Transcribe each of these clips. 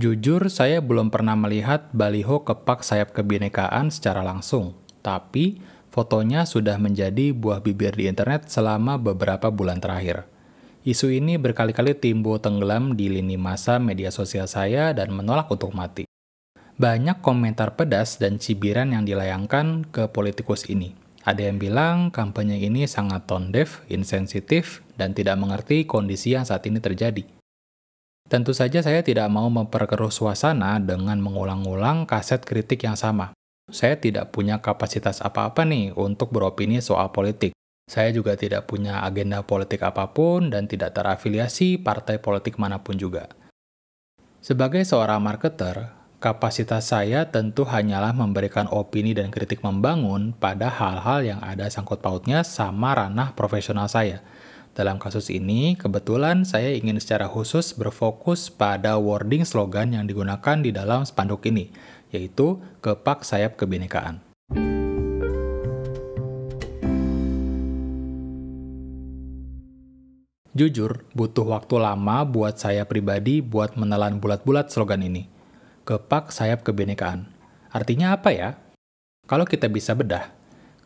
Jujur, saya belum pernah melihat baliho kepak sayap kebinekaan secara langsung, tapi fotonya sudah menjadi buah bibir di internet selama beberapa bulan terakhir. Isu ini berkali-kali timbul tenggelam di lini masa media sosial saya dan menolak untuk mati. Banyak komentar pedas dan cibiran yang dilayangkan ke politikus ini. Ada yang bilang kampanye ini sangat tone deaf, insensitif, dan tidak mengerti kondisi yang saat ini terjadi. Tentu saja saya tidak mau memperkeruh suasana dengan mengulang-ulang kaset kritik yang sama. Saya tidak punya kapasitas apa-apa nih untuk beropini soal politik. Saya juga tidak punya agenda politik apa pun dan tidak terafiliasi partai politik mana pun juga. Sebagai seorang marketer, kapasitas saya tentu hanyalah memberikan opini dan kritik membangun pada hal-hal yang ada sangkut pautnya sama ranah profesional saya – dalam kasus ini, kebetulan saya ingin secara khusus berfokus pada wording slogan yang digunakan di dalam spanduk ini, yaitu kepak sayap kebinekaan. Jujur, butuh waktu lama buat saya pribadi buat menelan bulat-bulat slogan ini. Kepak sayap kebinekaan. Artinya apa ya? Kalau kita bisa bedah,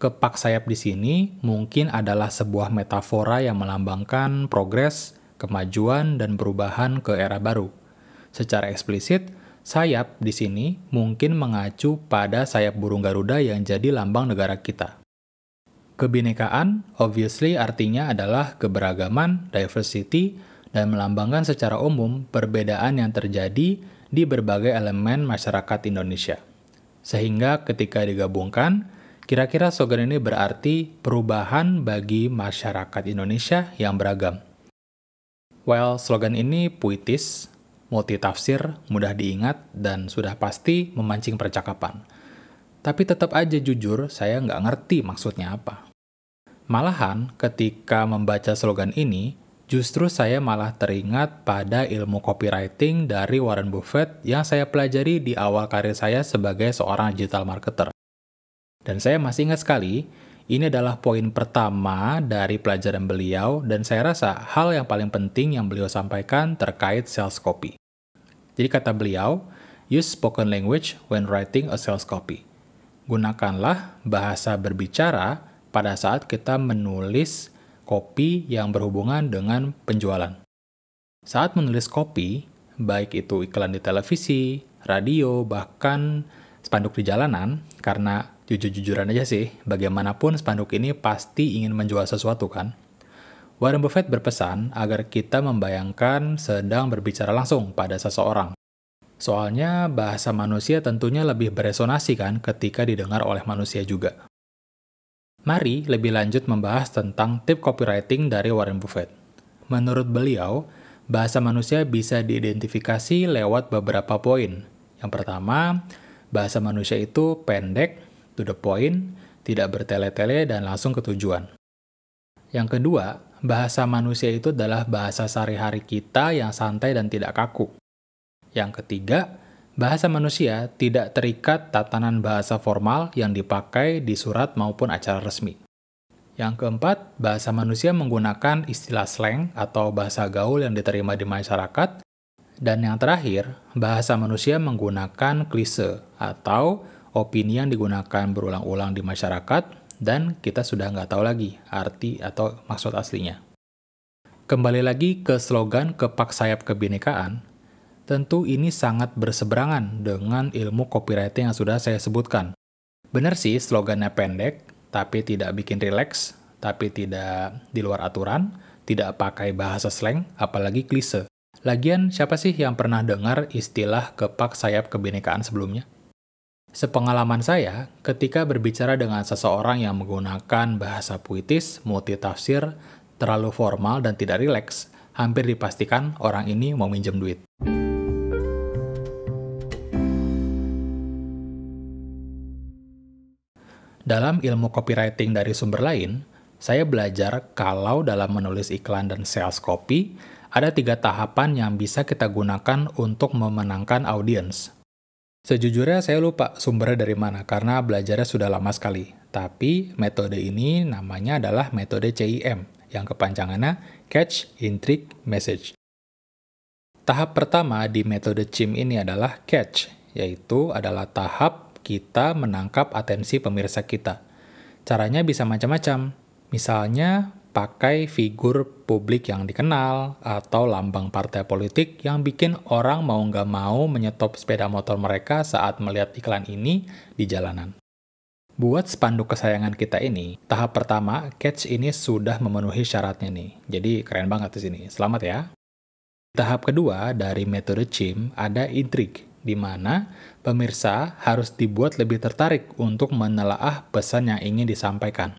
kepak sayap di sini mungkin adalah sebuah metafora yang melambangkan progres, kemajuan, dan perubahan ke era baru. Secara eksplisit, sayap di sini mungkin mengacu pada sayap burung Garuda yang jadi lambang negara kita. Kebinekaan, obviously artinya adalah keberagaman, diversity, dan melambangkan secara umum perbedaan yang terjadi di berbagai elemen masyarakat Indonesia. Sehingga ketika digabungkan, Kira-kira slogan ini berarti perubahan bagi masyarakat Indonesia yang beragam. Well, slogan ini puitis, multitafsir, mudah diingat, dan sudah pasti memancing percakapan. Tapi tetap aja jujur, saya nggak ngerti maksudnya apa. Malahan, ketika membaca slogan ini, justru saya malah teringat pada ilmu copywriting dari Warren Buffett yang saya pelajari di awal karir saya sebagai seorang digital marketer. Dan saya masih ingat sekali, ini adalah poin pertama dari pelajaran beliau dan saya rasa hal yang paling penting yang beliau sampaikan terkait sales copy. Jadi kata beliau, use spoken language when writing a sales copy. Gunakanlah bahasa berbicara pada saat kita menulis kopi yang berhubungan dengan penjualan. Saat menulis kopi, baik itu iklan di televisi, radio, bahkan spanduk di jalanan, karena Jujur-jujuran aja sih, bagaimanapun spanduk ini pasti ingin menjual sesuatu kan? Warren Buffett berpesan agar kita membayangkan sedang berbicara langsung pada seseorang. Soalnya bahasa manusia tentunya lebih beresonasi kan ketika didengar oleh manusia juga. Mari lebih lanjut membahas tentang tip copywriting dari Warren Buffett. Menurut beliau, bahasa manusia bisa diidentifikasi lewat beberapa poin. Yang pertama, bahasa manusia itu pendek, to the point, tidak bertele-tele, dan langsung ke tujuan. Yang kedua, bahasa manusia itu adalah bahasa sehari-hari kita yang santai dan tidak kaku. Yang ketiga, bahasa manusia tidak terikat tatanan bahasa formal yang dipakai di surat maupun acara resmi. Yang keempat, bahasa manusia menggunakan istilah slang atau bahasa gaul yang diterima di masyarakat. Dan yang terakhir, bahasa manusia menggunakan klise atau opini yang digunakan berulang-ulang di masyarakat, dan kita sudah nggak tahu lagi arti atau maksud aslinya. Kembali lagi ke slogan kepak sayap kebinekaan, tentu ini sangat berseberangan dengan ilmu copywriting yang sudah saya sebutkan. Benar sih slogannya pendek, tapi tidak bikin rileks, tapi tidak di luar aturan, tidak pakai bahasa slang, apalagi klise. Lagian, siapa sih yang pernah dengar istilah kepak sayap kebinekaan sebelumnya? Sepengalaman saya, ketika berbicara dengan seseorang yang menggunakan bahasa puitis, multitafsir, terlalu formal dan tidak rileks, hampir dipastikan orang ini mau minjem duit. Dalam ilmu copywriting dari sumber lain, saya belajar kalau dalam menulis iklan dan sales copy, ada tiga tahapan yang bisa kita gunakan untuk memenangkan audiens. Sejujurnya saya lupa sumbernya dari mana karena belajarnya sudah lama sekali. Tapi metode ini namanya adalah metode CIM yang kepanjangannya Catch, Intrigue, Message. Tahap pertama di metode CIM ini adalah catch, yaitu adalah tahap kita menangkap atensi pemirsa kita. Caranya bisa macam-macam. Misalnya, pakai figur publik yang dikenal atau lambang partai politik yang bikin orang mau nggak mau menyetop sepeda motor mereka saat melihat iklan ini di jalanan. Buat spanduk kesayangan kita ini, tahap pertama, catch ini sudah memenuhi syaratnya nih. Jadi keren banget di sini. Selamat ya. Tahap kedua dari metode CIM ada intrik, di mana pemirsa harus dibuat lebih tertarik untuk menelaah pesan yang ingin disampaikan.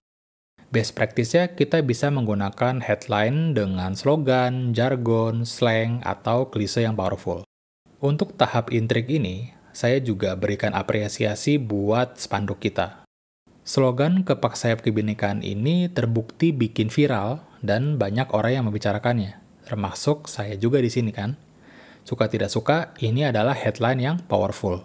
Best practice-nya kita bisa menggunakan headline dengan slogan, jargon, slang, atau klise yang powerful. Untuk tahap intrik ini, saya juga berikan apresiasi buat spanduk kita. Slogan kepak sayap kebinekaan ini terbukti bikin viral dan banyak orang yang membicarakannya, termasuk saya juga di sini kan. Suka tidak suka, ini adalah headline yang powerful.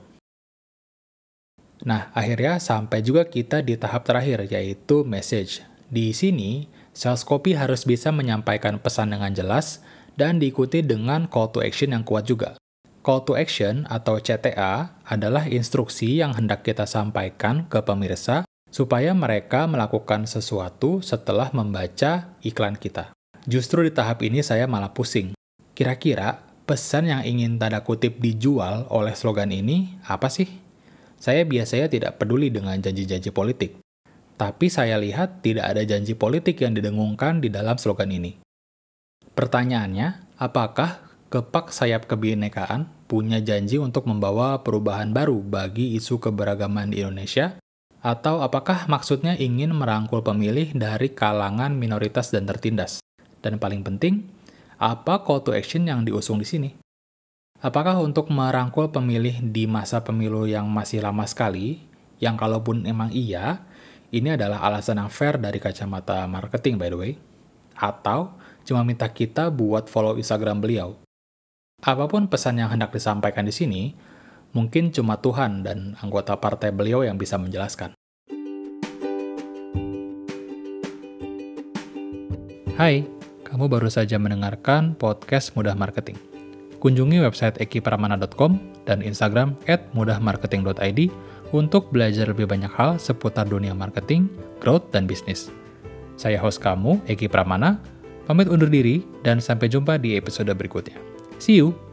Nah, akhirnya sampai juga kita di tahap terakhir, yaitu message. Di sini, sales copy harus bisa menyampaikan pesan dengan jelas dan diikuti dengan call to action yang kuat juga. Call to action atau CTA adalah instruksi yang hendak kita sampaikan ke pemirsa supaya mereka melakukan sesuatu setelah membaca iklan kita. Justru di tahap ini saya malah pusing. Kira-kira pesan yang ingin tanda kutip dijual oleh slogan ini apa sih? Saya biasanya tidak peduli dengan janji-janji politik. Tapi saya lihat tidak ada janji politik yang didengungkan di dalam slogan ini. Pertanyaannya, apakah kepak sayap kebinekaan punya janji untuk membawa perubahan baru bagi isu keberagaman di Indonesia? Atau apakah maksudnya ingin merangkul pemilih dari kalangan minoritas dan tertindas? Dan paling penting, apa call to action yang diusung di sini? Apakah untuk merangkul pemilih di masa pemilu yang masih lama sekali, yang kalaupun emang iya, ini adalah alasan yang fair dari kacamata marketing by the way. Atau cuma minta kita buat follow Instagram beliau. Apa pun pesan yang hendak disampaikan di sini, mungkin cuma Tuhan dan anggota partai beliau yang bisa menjelaskan. Hai, kamu baru saja mendengarkan podcast Mudah Marketing. Kunjungi website ekipramana.com dan Instagram mudahmarketing.id untuk belajar lebih banyak hal seputar dunia marketing, growth, dan bisnis. Saya host kamu, Eki Pramana, pamit undur diri dan sampai jumpa di episode berikutnya. See you!